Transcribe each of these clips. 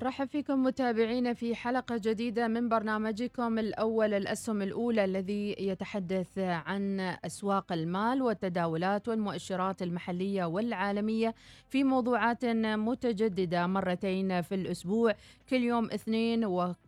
نرحب فيكم متابعينا في حلقة جديدة من برنامجكم الأول الأسهم الأولى الذي يتحدث عن أسواق المال والتداولات والمؤشرات المحلية والعالمية في موضوعات متجددة مرتين في الأسبوع كل يوم اثنين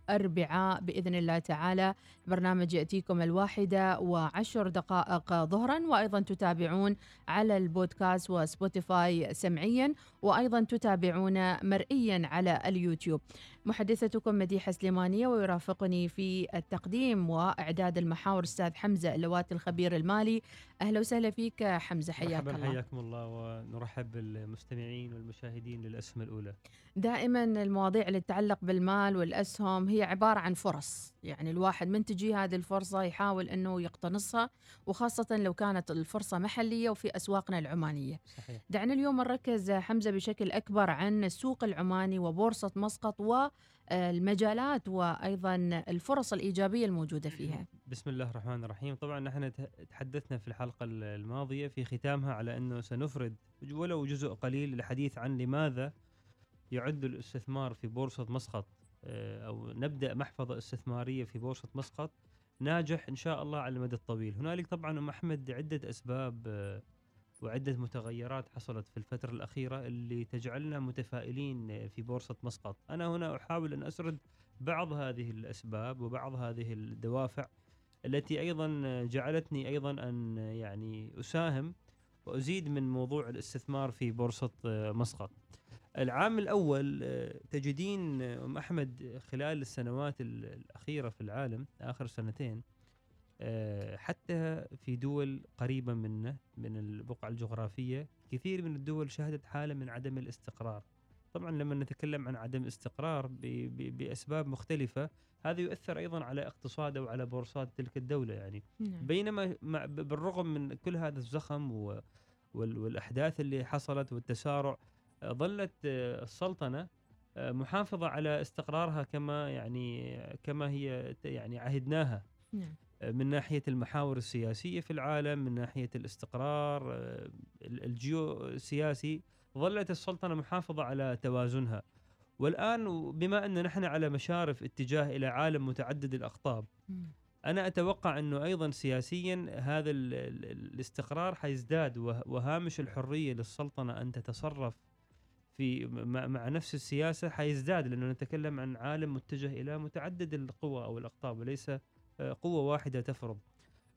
وأربعاء بإذن الله تعالى. برنامج يأتيكم الواحدة وعشر دقائق ظهرا وأيضا تتابعون على البودكاست وسبوتيفاي سمعيا وأيضا تتابعون مرئيا على اليوتيوب. محدثتكم مديحة السليمانية ويرافقني في التقديم وإعداد المحاور أستاذ حمزة اللواتي الخبير المالي. أهلا وسهلا فيك حمزة حياك الله. حياكم الله ونرحب بالمستمعين والمشاهدين للأسهم الأولى. دائما المواضيع اللي تتعلق بالمال والأسهم هي عبارة عن فرص. يعني الواحد من تجي هذه الفرصة يحاول أنه يقتنصها وخاصة لو كانت الفرصة محلية وفي أسواقنا العمانية. صحيح. دعنا اليوم نركز حمزة بشكل أكبر عن السوق العماني وبورصة مسقط والمجالات وأيضا الفرص الإيجابية الموجودة فيها. بسم الله الرحمن الرحيم. طبعا نحن تحدثنا في الحلقة ال- الماضية في ختامها على أنه سنفرد ولو جزء قليل للحديث عن لماذا يعد الاستثمار في بورصة مسقط. آه، أو نبدأ محفظة استثمارية في بورصة مسقط ناجح إن شاء الله على المدى الطويل هنالك طبعا أم أحمد عدة أسباب آه، وعدة متغيرات حصلت في الفترة الأخيرة اللي تجعلنا متفائلين آه، في بورصة مسقط أنا هنا أحاول أن أسرد بعض هذه الأسباب وبعض هذه الدوافع التي أيضا جعلتني أيضا أن يعني أساهم وأزيد من موضوع الاستثمار في بورصة مسقط. العام الأول آه، تجدين آه، أم أحمد خلال السنوات ال- الأخيرة في العالم آخر سنتين آه، حتى في دول قريبة منا من البقعة الجغرافية كثير من الدول شهدت حالة من عدم الاستقرار. طبعا لما نتكلم عن عدم استقرار بأسباب مختلفة هذا يؤثر أيضا على اقتصاده وعلى بورصات تلك الدولة يعني نعم. بينما بالرغم من كل هذا الزخم والأحداث اللي حصلت والتسارع ظلت آه، السلطنة آه، محافظة على استقرارها كما يعني كما هي يعني عهدناها نعم. آه، من ناحية المحاور السياسية في العالم من ناحية الاستقرار ال- الجيوسياسي ظلت السلطنة محافظة على توازنها والآن بما أن نحن على مشارف اتجاه إلى عالم متعدد الاقطاب مم. أنا أتوقع أنه أيضا سياسيا هذا ال ال الاستقرار حيزداد وه- وهامش الحرية للسلطنة أن تتصرف في مع, نفس السياسة حيزداد لأنه نتكلم عن عالم متجه إلى متعدد القوى أو الأقطاب وليس آه، قوة واحدة تفرض.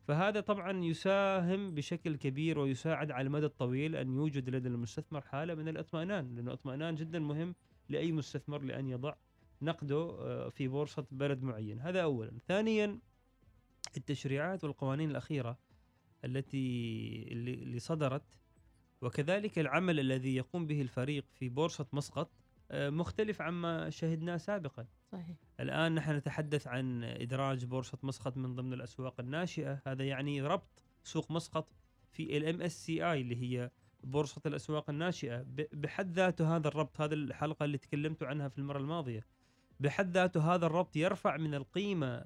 فهذا طبعا يساهم بشكل كبير ويساعد على المدى الطويل أن يوجد لدى المستثمر حالة من الإطمئنان لأنه الاطمئنان جدا مهم لأي مستثمر لأن يضع نقده آه، في بورصة بلد معين، هذا اولا. ثانيا التشريعات والقوانين الأخيرة التي اللي صدرت وكذلك العمل الذي يقوم به الفريق في بورصة مسقط آه، مختلف عما شهدناه سابقا. صحيح الآن نحن نتحدث عن إدراج بورصة مسقط من ضمن الأسواق الناشئة، هذا يعني ربط سوق مسقط في سي اي اللي هي بورصة الأسواق الناشئة ب- بحد ذاته هذا الربط هذه الحلقة اللي تكلمت عنها في المرة الماضية بحد ذاته هذا الربط يرفع من القيمة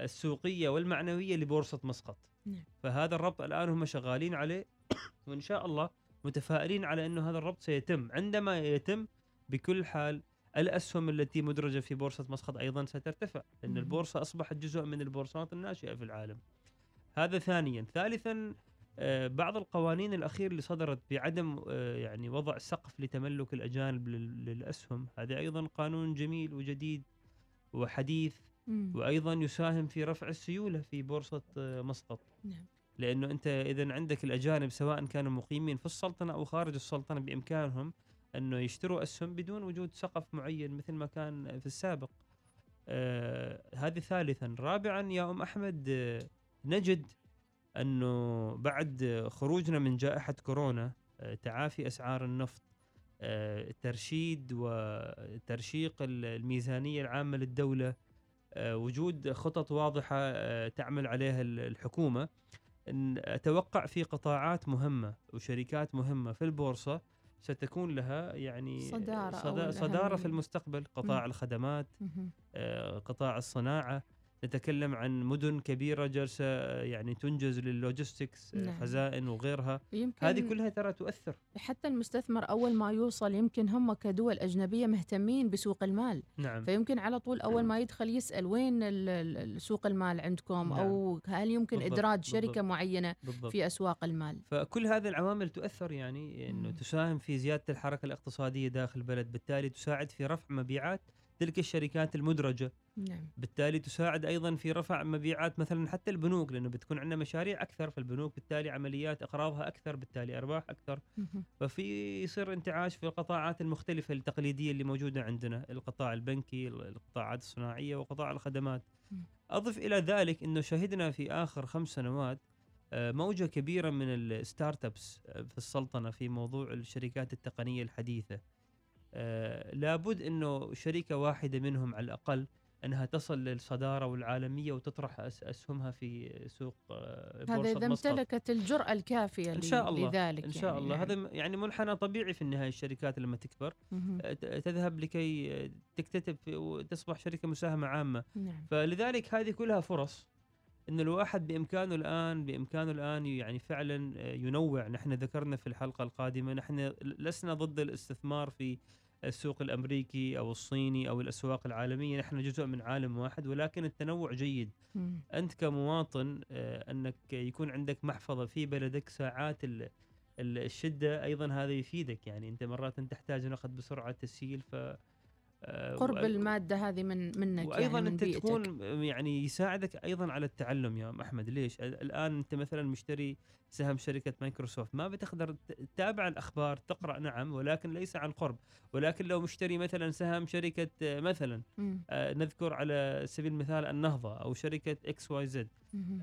السوقية والمعنوية لبورصة مسقط نعم. فهذا الربط الآن هم شغالين عليه وإن شاء الله متفائلين على إنه هذا الربط سيتم عندما يتم بكل حال الأسهم التي مدرجة في بورصة مسقط أيضا سترتفع لأن. البورصة أصبحت جزء من البورصات الناشئة في العالم هذا ثانيا ثالثا آه، بعض القوانين الأخيرة اللي صدرت بعدم آه، يعني وضع سقف لتملك الأجانب لل- للأسهم هذا أيضا قانون جميل وجديد وحديث مم. وأيضا يساهم في رفع السيولة في بورصة آه، مسقط نعم. لأنه أنت إذا عندك الأجانب سواء كانوا مقيمين في السلطنة أو خارج السلطنة بإمكانهم أنه يشتروا أسهم بدون وجود سقف معين مثل ما كان في السابق. آه هذه ثالثا. رابعا يا أم أحمد آه نجد أنه بعد خروجنا من جائحة كورونا آه تعافي أسعار النفط. آه ترشيد وترشيق ال- الميزانية العامة للدولة آه وجود خطط واضحة آه تعمل عليها ال- إن أتوقع في قطاعات مهمة وشركات مهمة في البورصة ستكون لها يعني صدارة أو صدا صدارة في. المستقبل قطاع مم. الخدمات مهم. آه، قطاع الصناعة نتكلم عن مدن كبيرة جالسة آه، يعني تنجز لللوجيستكس آه، نعم. خزائن وغيرها يمكن هذه كلها ترى تؤثر حتى المستثمر أول ما يوصل يمكن هم كدول أجنبية مهتمين بسوق المال نعم فيمكن على طول أول ما يدخل يسأل وين سوق المال عندكم نعم. أو هل يمكن بالضبط، إدراج شركة بالضبط. معينة بالضبط في أسواق المال فكل هذه العوامل تؤثر يعني إنه. تساهم في زيادة الحركة الاقتصادية داخل البلد، بالتالي تساعد في رفع مبيعات تلك الشركات المدرجة، نعم بالتالي تساعد أيضا في رفع مبيعات مثلا حتى البنوك لأنه بتكون عندنا مشاريع أكثر في البنوك، بالتالي عمليات إقراضها أكثر، بالتالي أرباح أكثر، مهم. ففي يصير انتعاش في القطاعات المختلفة التقليدية اللي موجودة عندنا، القطاع البنكي، القطاعات الصناعية وقطاع الخدمات. مم. أضف إلى ذلك إنه شهدنا في آخر خمس سنوات آه، موجة كبيرة من الستارت أبس آه، في السلطنة في موضوع الشركات التقنية الحديثة. آه، لابد إنه شركه واحدة منهم على الأقل إنها تصل للصدارة والعالمية وتطرح أسهمها في سوق آه، هذا بورصة إذا مسقط. امتلكت الجرأة الكافية إن شاء الله، لذلك إن شاء يعني الله نعم. هذا م- يعني منحنى طبيعي في النهاية الشركات لما تكبر. آه، تذهب لكي تكتتب وتصبح شركة مساهمة عامة نعم فلذلك هذه كلها فرص إن الواحد بإمكانه الآن بإمكانه الآن يعني فعلا ينوع نحن ذكرنا في الحلقة القادمة نحن لسنا ضد الاستثمار في السوق الأمريكي أو الصيني أو الأسواق العالمية نحن جزء من عالم واحد ولكن التنوع جيد مم. أنت كمواطن آه، أنك يكون عندك محفظة في بلدك ساعات ال- ال- الشدة أيضا هذا يفيدك يعني أنت مرات تحتاج نقد بسرعة تسهيل ف قرب وأي- المادة هذه من منك وأيضا يعني من أنت بيئتك. تكون يعني يساعدك أيضا على التعلم يا أحمد ليش ال- الآن أنت مثلا مشتري سهم شركة مايكروسوفت ما بتقدر تتابع الأخبار تقرأ نعم ولكن ليس عن قرب ولكن لو مشتري مثلا سهم شركة آه، مثلا مم. آه، نذكر على سبيل المثال النهضة أو شركة XYZ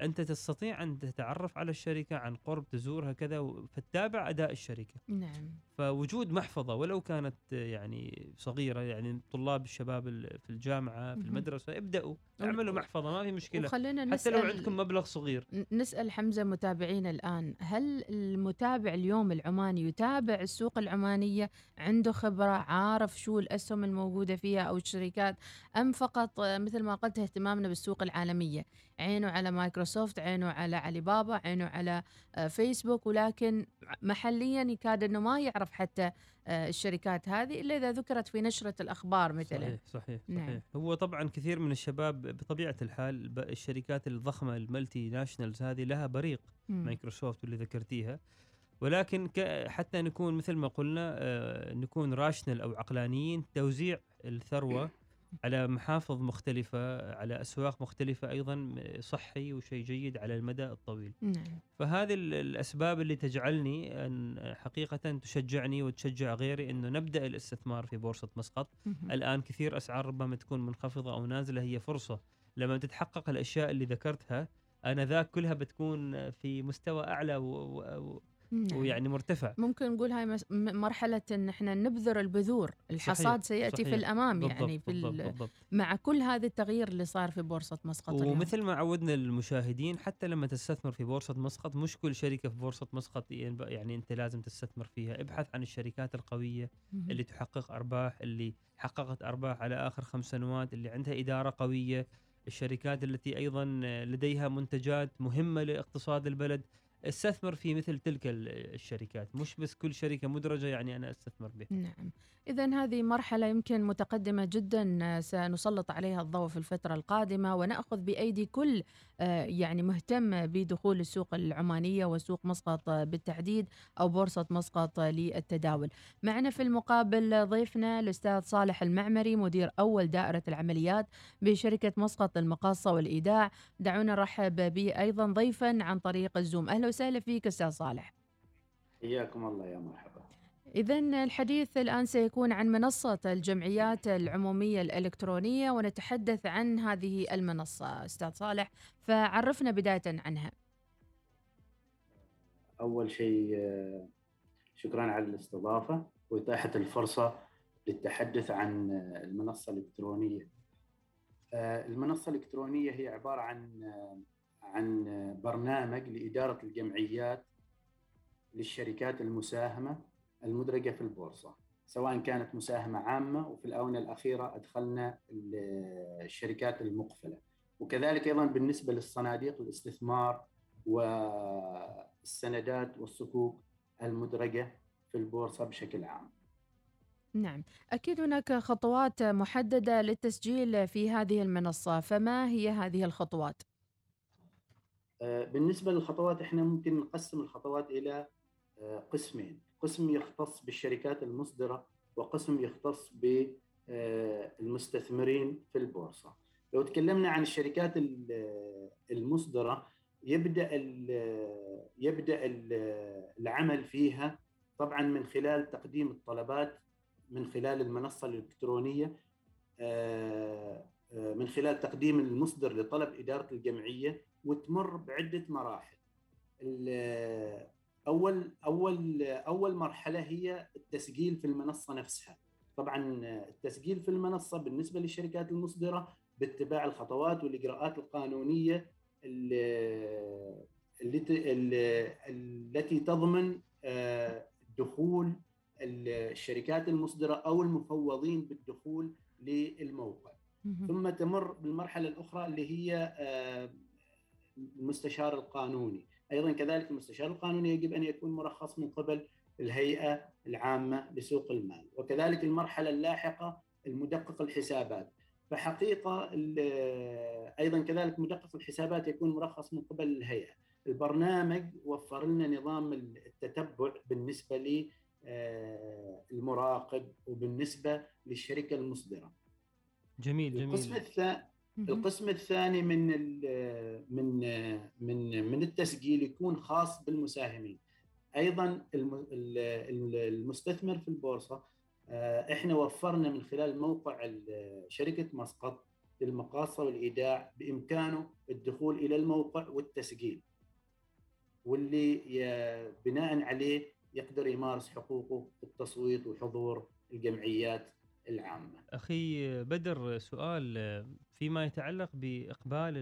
أنت تستطيع أن تتعرف على الشركة عن قرب تزورها كذا فتتابع أداء الشركة. نعم. فوجود محفظة ولو كانت يعني صغيرة يعني طلاب الشباب ال- في الجامعة في. المدرسة ابدأوا اعملوا محفظة ما في مشكلة. وخلينا حتى نسأل لو عندكم مبلغ صغير. ن- نسأل حمزة متابعينا الآن هل المتابع اليوم العماني يتابع السوق العمانية؟ عنده خبرة؟ عارف شو الأسهم الموجودة فيها أو الشركات؟ أم فقط مثل ما قلت اهتمامنا بالسوق العالمية؟ عينه على مايكروسوفت عينه على علي بابا عينه على آه، فيسبوك ولكن محليا يكاد أنه ما يعرف حتى آه، الشركات هذه إلا إذا ذكرت في نشرة الأخبار مثلا صحيح صحيح نعم. صحيح هو طبعا كثير من الشباب بطبيعة الحال الشركات الضخمة ال multinationals هذه لها بريق مم. مايكروسوفت واللي ذكرتيها ولكن حتى نكون مثل ما قلنا آه، نكون rational أو عقلانيين توزيع الثروة على محافظ مختلفة على أسواق مختلفة أيضا صحي وشيء جيد على المدى الطويل. نعم. فهذه ال- الأسباب اللي تجعلني أن حقيقة تشجعني وتشجع غيري إنه نبدأ الاستثمار في بورصة مسقط. مهم. الآن كثير أسعار ربما تكون منخفضة أو نازلة هي فرصة. لما تتحقق الأشياء اللي ذكرتها آنذاك كلها بتكون في مستوى أعلى و... و... نعم. ويعني مرتفع ممكن نقول هاي مس- م- مرحلة إن إحنا نبذر البذور، الحصاد صحيح، سيأتي في صحيح. الأمام بالضبط يعني في بالضبط, ال- بالضبط. مع كل هذا التغيير اللي صار في بورصة مسقط اليوم. ومثل ما عودنا المشاهدين حتى لما تستثمر في بورصة مسقط مش كل شركة في بورصة مسقط يعني أنت لازم تستثمر فيها ابحث عن الشركات القوية مهم. اللي تحقق أرباح اللي حققت أرباح على آخر خمس سنوات اللي عندها إدارة قوية الشركات التي أيضا لديها منتجات مهمة لإقتصاد البلد أستثمر في مثل تلك الشركات. مش بس كل شركة مدرجة يعني أنا أستثمر بها. نعم. إذا هذه مرحلة يمكن متقدمة جدا سنسلط عليها الضوء في الفترة القادمة ونأخذ بأيدي كل آه، يعني مهتم بدخول السوق العمانية وسوق مسقط بالتحديد أو بورصة مسقط للتداول. معنا في المقابل ضيفنا الأستاذ صالح المعمري مدير أول دائرة العمليات بشركة مسقط للمقاصة والإيداع. دعونا نرحب به أيضا ضيفا عن طريق الزوم. أهلا وسهلا فيك أستاذ صالح. حياكم الله يا مرحبا. إذا الحديث الآن سيكون عن منصة الجمعيات العمومية الإلكترونية ونتحدث عن هذه المنصة. أستاذ صالح فعرفنا بداية عنها. أول شيء شكرا على الاستضافة وإتاحة الفرصة للتحدث عن المنصة الإلكترونية. المنصة الإلكترونية هي عبارة عن عن برنامج لإدارة الجمعيات للشركات المساهمة المدرجة في البورصة سواء كانت مساهمة عامة وفي الآونة الأخيرة أدخلنا الشركات المقفلة. وكذلك أيضا بالنسبة للصناديق الاستثمار والسندات والصكوك المدرجة في البورصة بشكل عام. نعم أكيد هناك خطوات محددة للتسجيل في هذه المنصة. فما هي هذه الخطوات؟ آه، بالنسبة للخطوات إحنا ممكن نقسم الخطوات إلى آه، قسمين. قسم يختص بالشركات المصدرة وقسم يختص بالمستثمرين آه، في البورصة. لو تكلمنا عن الشركات المصدرة يبدأ يبدأ العمل فيها طبعا من خلال تقديم الطلبات من خلال المنصة الإلكترونية من خلال تقديم المصدر لطلب إدارة الجمعية وتمر بعدة مراحل. أول أول أول مرحلة هي التسجيل في المنصة نفسها. طبعا التسجيل في المنصة بالنسبة للشركات المصدرة باتباع الخطوات والإجراءات القانونية التي التي تضمن آه، دخول الشركات المصدرة أو المفوضين بالدخول للموقع. ثم تمر بالمرحلة الأخرى اللي هي آه، المستشار القانوني. أيضا كذلك المستشار القانوني يجب أن يكون مرخص من قبل الهيئة العامة لسوق المال وكذلك المرحلة اللاحقة المدقق الحسابات. فحقيقة أيضا كذلك مدقق الحسابات يكون مرخص من قبل الهيئة. البرنامج وفر لنا نظام التتبع بالنسبة للمراقب آه، وبالنسبة للشركة المصدرة. جميل جميل. القسم الثاني القسم الثاني من من من من التسجيل يكون خاص بالمساهمين. أيضا المستثمر في البورصة آه، إحنا وفرنا من خلال موقع شركة مسقط للمقاصه والإيداع بإمكانه الدخول إلى الموقع والتسجيل. واللي بناء عليه يقدر يمارس حقوقه في التصويت وحضور الجمعيات العامة. أخي بدر سؤال فيما يتعلق بإقبال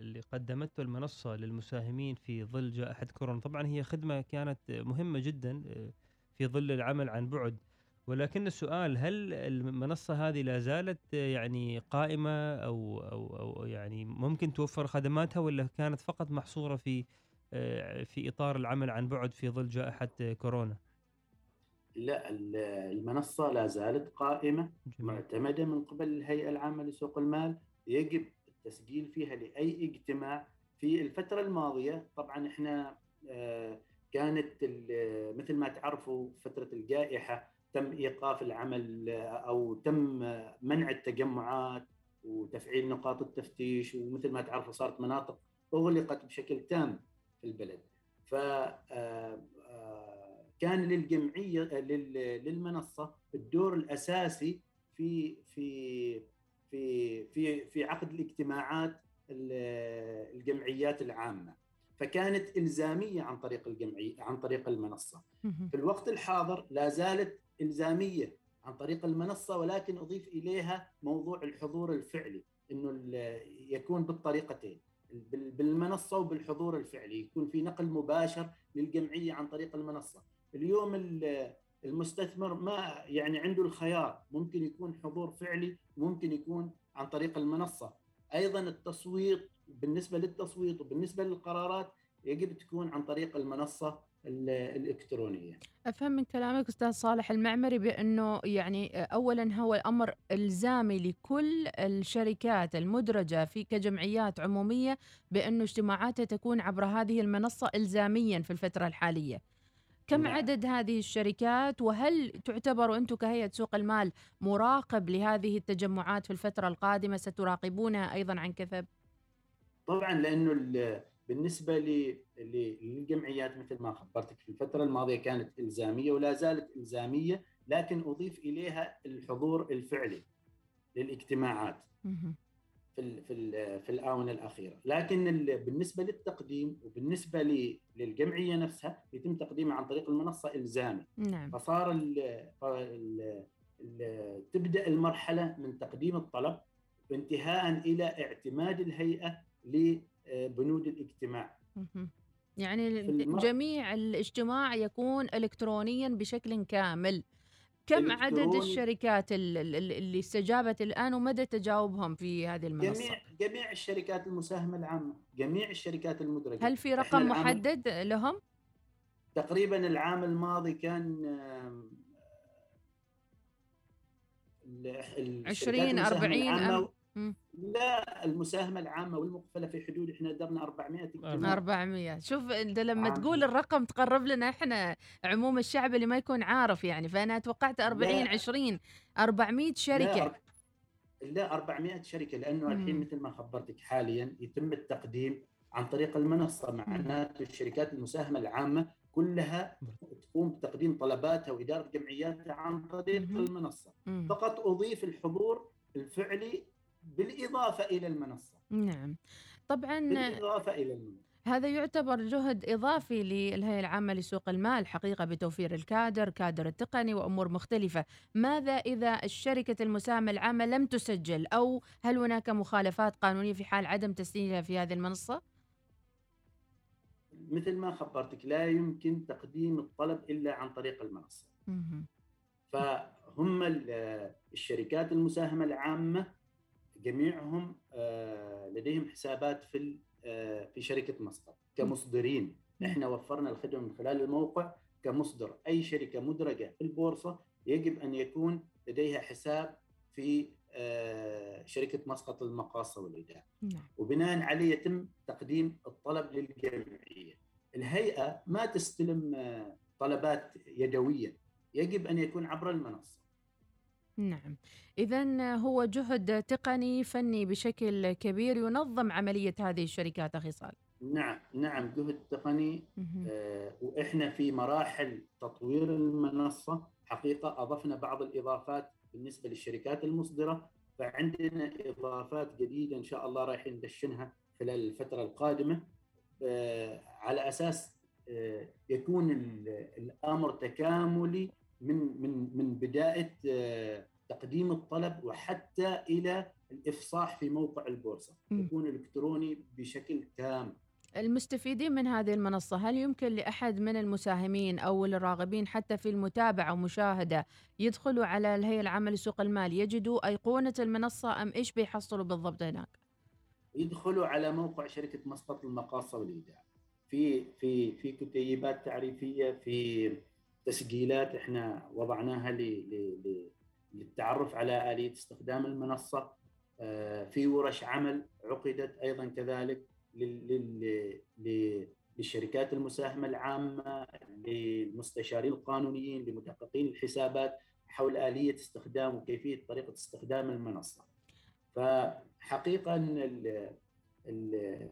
اللي قدمته المنصة للمساهمين في ظل جائحة كورونا، طبعا هي خدمة كانت مهمة جدا آه، في ظل العمل عن بعد ولكن السؤال هل المنصة هذه لا زالت يعني قائمة أو أو أو يعني ممكن توفر خدماتها ولا كانت فقط محصورة في آه، في إطار العمل عن بعد في ظل جائحة كورونا؟ لا المنصة لا زالت قائمة معتمدة من قبل الهيئة العامة لسوق المال. يجب التسجيل فيها لأي اجتماع في الفترة الماضية. طبعا إحنا آه، كانت مثل ما تعرفوا فترة الجائحة تم إيقاف العمل آه، أو تم منع التجمعات وتفعيل نقاط التفتيش ومثل ما تعرفوا صارت مناطق أغلقت بشكل تام في البلد. ف آه، كان للجمعية للمنصة الدور الأساسي في في في في في عقد الاجتماعات الجمعيات العامة. فكانت إلزامية عن طريق الجمعيه عن طريق المنصة. في الوقت الحاضر لا زالت إلزامية عن طريق المنصة ولكن أضيف إليها موضوع الحضور الفعلي إنه يكون بالطريقتين. بالمنصة وبالحضور الفعلي. يكون في نقل مباشر للجمعية عن طريق المنصة. اليوم المستثمر ما يعني عنده الخيار ممكن يكون حضور فعلي ممكن يكون عن طريق المنصة أيضا التصويت بالنسبة للتصويت وبالنسبة للقرارات يجب تكون عن طريق المنصة الإلكترونية. أفهم من كلامك أستاذ صالح المعمري بأنه يعني اولا هو أمر إلزامي لكل الشركات المدرجة في كجمعيات عمومية بانه اجتماعاتها تكون عبر هذه المنصة الزاميا في الفترة الحالية. كم نعم. عدد هذه الشركات وهل تعتبروا أنتم كهيئة سوق المال مراقب لهذه التجمعات في الفترة القادمة ستراقبونها أيضا عن كثب؟ طبعا لأنه بالنسبة للجمعيات مثل ما خبرتك في الفترة الماضية كانت إلزامية ولا زالت إلزامية لكن أضيف إليها الحضور الفعلي للاجتماعات في في في الآونة الأخيرة، لكن بالنسبة للتقديم وبالنسبة للجمعية نفسها يتم تقديمها عن طريق المنصة الزامي. نعم. فصار ال ال ال تبدأ المرحلة من تقديم الطلب انتهاء إلى اعتماد الهيئة لبنود الاجتماع. يعني جميع الاجتماع يكون الكترونيا بشكل كامل. كم عدد الشركات اللي استجابت الآن ومدى تجاوبهم في هذه المنصة؟ جميع جميع الشركات المساهمة العامة، جميع الشركات المدرجة هل في رقم محدد لهم؟ تقريبا العام الماضي كان 20 40 لا المساهمة العامة والمقفلة في حدود إحنا درنا 400 اجتماع 400 شوف أنت لما عام. تقول الرقم تقرب لنا إحنا عموم الشعب اللي ما يكون عارف يعني فأنا توقعت 40 لا. 20 400 شركة لا, لا 400 شركة لأنه مم. الحين مثل ما خبرتك حاليا يتم التقديم عن طريق المنصة معناته الشركات المساهمة العامة كلها تقوم بتقديم طلباتها وإدارة جمعياتها عن طريق مم. المنصة مم. فقط أضيف الحضور الفعلي بالإضافة إلى المنصة. نعم. طبعا بالإضافة إلى المنصة. هذا يعتبر جهد إضافي للهيئة العامة لسوق المال حقيقة بتوفير الكادر كادر التقني وأمور مختلفة. ماذا إذا الشركة المساهمة العامة لم تسجل؟ أو هل هناك مخالفات قانونية في حال عدم تسجيلها في هذه المنصة؟ مثل ما خبرتك لا يمكن تقديم الطلب إلا عن طريق المنصة. فهم الشركات المساهمة العامة جميعهم آه، لديهم حسابات في آه، في شركة مسقط كمصدرين. إحنا وفرنا الخدمة من خلال الموقع كمصدر. أي شركة مدرجة في البورصة يجب أن يكون لديها حساب في آه، شركة مسقط للمقاصه والايداع نعم. وبناء عليه يتم تقديم الطلب للجمعية. الهيئة ما تستلم طلبات يدوية. يجب أن يكون عبر المنصة. نعم. إذا هو جهد تقني فني بشكل كبير ينظم عملية هذه الشركات أخي صالح. نعم نعم جهد تقني. آه وإحنا في مراحل تطوير المنصة. حقيقة أضفنا بعض الإضافات بالنسبة للشركات المصدرة. فعندنا إضافات جديدة إن شاء الله رايحين ندشنها خلال الفترة القادمة. آه على أساس آه يكون الأمر تكاملي من من من بداية آه، تقديم الطلب وحتى إلى الإفصاح في موقع البورصة. يكون إلكتروني بشكل تام. المستفيدين من هذه المنصة هل يمكن لأحد من المساهمين أو الراغبين حتى في المتابعة ومشاهدة يدخلوا على الهيئة العامة لسوق المال يجدوا أيقونة المنصة أم إيش بيحصلوا بالضبط هناك؟ يدخلوا على موقع شركة مسقط المقاصة والإيداع في في في كتيبات تعريفية في تسجيلات إحنا وضعناها للتعرف على آلية استخدام المنصة آه، في ورش عمل عقدت أيضا كذلك للشركات المساهمة العامة للمستشارين القانونيين لمدققين الحسابات حول آلية استخدام وكيفية طريقة استخدام المنصة. فحقيقه ال ال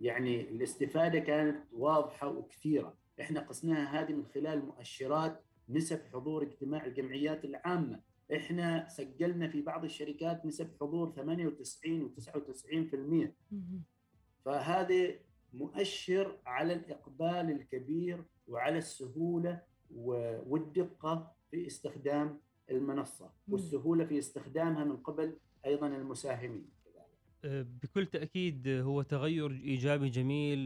يعني الاستفادة كانت واضحة وكثيرة إحنا قسناها هذه من خلال مؤشرات نسب حضور اجتماع الجمعيات العامة إحنا سجلنا في بعض الشركات نسب حضور 98 و99% فهذا مؤشر على الإقبال الكبير وعلى السهولة والدقة في استخدام المنصة. والسهولة في استخدامها من قبل أيضا المساهمين. بكل تأكيد هو تغير إيجابي جميل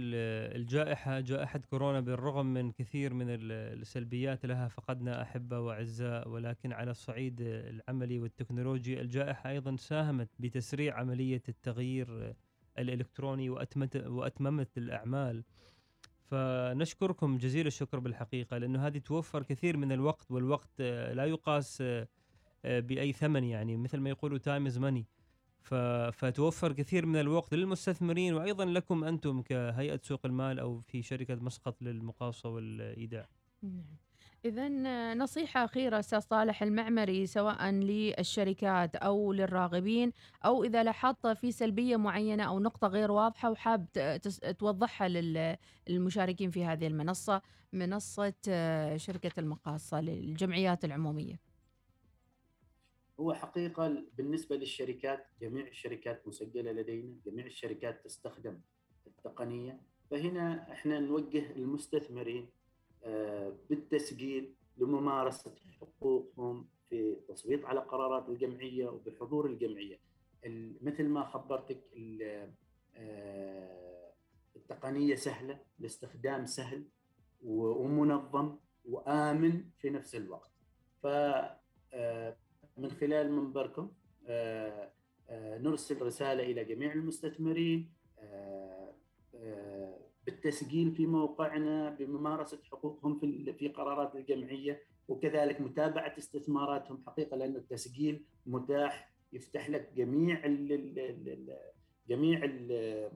الجائحة جائحة كورونا بالرغم من كثير من السلبيات لها فقدنا أحبة وأعزاء ولكن على الصعيد العملي والتكنولوجي الجائحة أيضا ساهمت بتسريع عملية التغيير الإلكتروني وأتمت وأتممت الأعمال. فنشكركم جزيل الشكر بالحقيقة لأنه هذه توفر كثير من الوقت والوقت آه، لا يقاس آه، آه، بأي ثمن يعني مثل ما يقولوا time is money فتوفر كثير من الوقت للمستثمرين وأيضا لكم أنتم كهيئة سوق المال أو في شركة مسقط للمقاصة والإيداع. نعم. إذا نصيحة أخيرة أستاذ صالح المعمري سواء للشركات أو للراغبين أو إذا لاحظت في سلبية معينة أو نقطة غير واضحة وحاب توضحها للمشاركين في هذه المنصة منصة شركة المقاصة للجمعيات العمومية. هو حقيقة بالنسبة للشركات جميع الشركات مسجلة لدينا جميع الشركات تستخدم التقنية. فهنا إحنا نوجه المستثمرين آه، بالتسجيل لممارسة حقوقهم في التصويت على قرارات الجمعية وبحضور الجمعية. مثل ما خبرتك آه، التقنية سهلة الاستخدام سهل ومنظم وآمن في نفس الوقت. ف من خلال منبركم نرسل رسالة إلى جميع المستثمرين بالتسجيل في موقعنا بممارسة حقوقهم في في قرارات الجمعية وكذلك متابعة استثماراتهم حقيقة لأن التسجيل متاح يفتح لك جميع جميع ال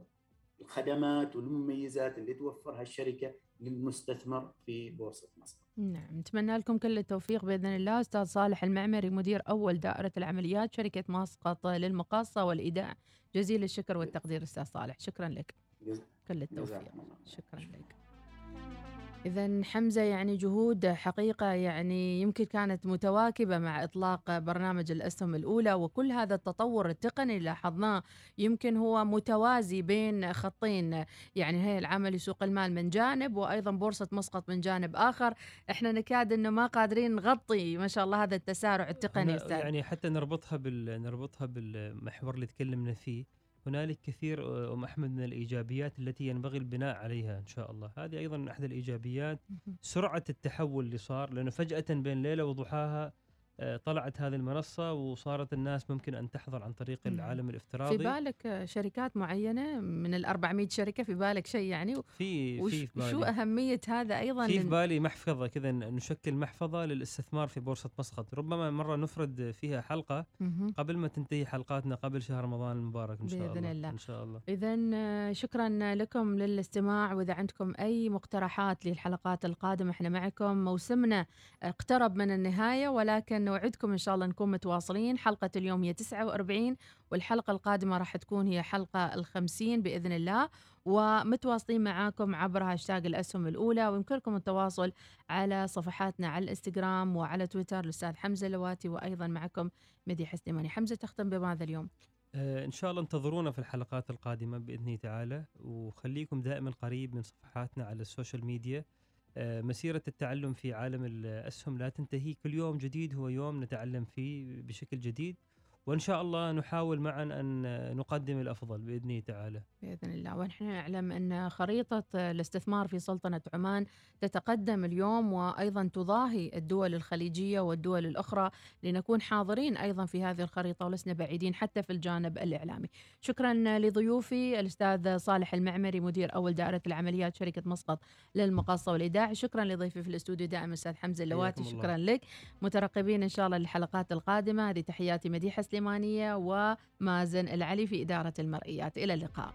الخدمات والمميزات اللي توفرها الشركة للمستثمر في بورصة مصر. نعم نتمنى لكم كل التوفيق بإذن الله. أستاذ صالح المعمري مدير أول دائرة العمليات شركة مسقط للمقاصة والإيداع. جزيل الشكر والتقدير أستاذ صالح. شكرا لك. كل التوفيق. شكرا لك. إذا حمزة يعني جهود حقيقة يعني يمكن كانت متواكبة مع إطلاق برنامج الأسهم الأولى وكل هذا التطور التقني اللي لاحظناه يمكن هو متوازي بين خطين. يعني هي العمل لسوق المال من جانب وأيضا بورصة مسقط من جانب آخر. إحنا نكاد أنه ما قادرين نغطي ما شاء الله هذا التسارع التقني يعني حتى نربطها بال نربطها بالمحور اللي تكلمنا فيه. هنالك كثير آه، أم أحمد من الإيجابيات التي ينبغي البناء عليها إن شاء الله. هذه أيضا أحد الإيجابيات. سرعة التحول اللي صار لأنه فجأة بين ليلة وضحاها طلعت هذه المنصة وصارت الناس ممكن أن تحضر عن طريق. العالم الافتراضي. في بالك شركات معينة من ال 400 شركة في بالك شيء يعني؟ في في في بالي. شو أهمية هذا أيضا؟ في في بالي محفظة كذا نشكل محفظة للاستثمار في بورصة مسقط. ربما مرة نفرد فيها حلقة قبل ما تنتهي حلقاتنا قبل شهر رمضان المبارك إن شاء بإذن الله, الله. إن شاء الله. إذا آه، شكرا لكم للاستماع. وإذا عندكم أي مقترحات للحلقات القادمة إحنا معكم. موسمنا اقترب من النهاية ولكن نوعدكم إن شاء الله نكون متواصلين. حلقة اليوم هي 49 والحلقة القادمة راح تكون هي حلقة الخمسين بإذن الله. ومتواصلين معاكم عبر هاشتاج الأسهم الأولى ويمكنكم التواصل على صفحاتنا على الإنستغرام وعلى تويتر الأستاذ حمزة لواتي وأيضا معكم مديحة السليمانية حمزة تختم بماذا اليوم؟ آه إن شاء الله انتظرونا في الحلقات القادمة بإذن تعالى. وخليكم دائما قريب من صفحاتنا على ال social media. مسيرة التعلم في عالم الأسهم لا تنتهي. كل يوم جديد هو يوم نتعلم فيه بشكل جديد. وإن شاء الله نحاول معا أن نقدم الأفضل باذن تعالى. بإذن الله ونحن نعلم أن خريطة الاستثمار في سلطنة عمان تتقدم اليوم وأيضا تضاهي الدول الخليجية والدول الأخرى لنكون حاضرين أيضا في هذه الخريطة ولسنا بعيدين حتى في الجانب الإعلامي. شكرا لضيوفي الأستاذ صالح المعمري مدير أول دائرة العمليات شركة مسقط للمقاصة والإيداع، شكرا لضيفي في الاستوديو دائما الاستاذ حمزة اللواتي شكرا لك. مترقبين إن شاء الله للحلقات القادمة هذه تحياتي مديحة السليمانية ومازن العلي في إدارة المرئيات. إلى اللقاء.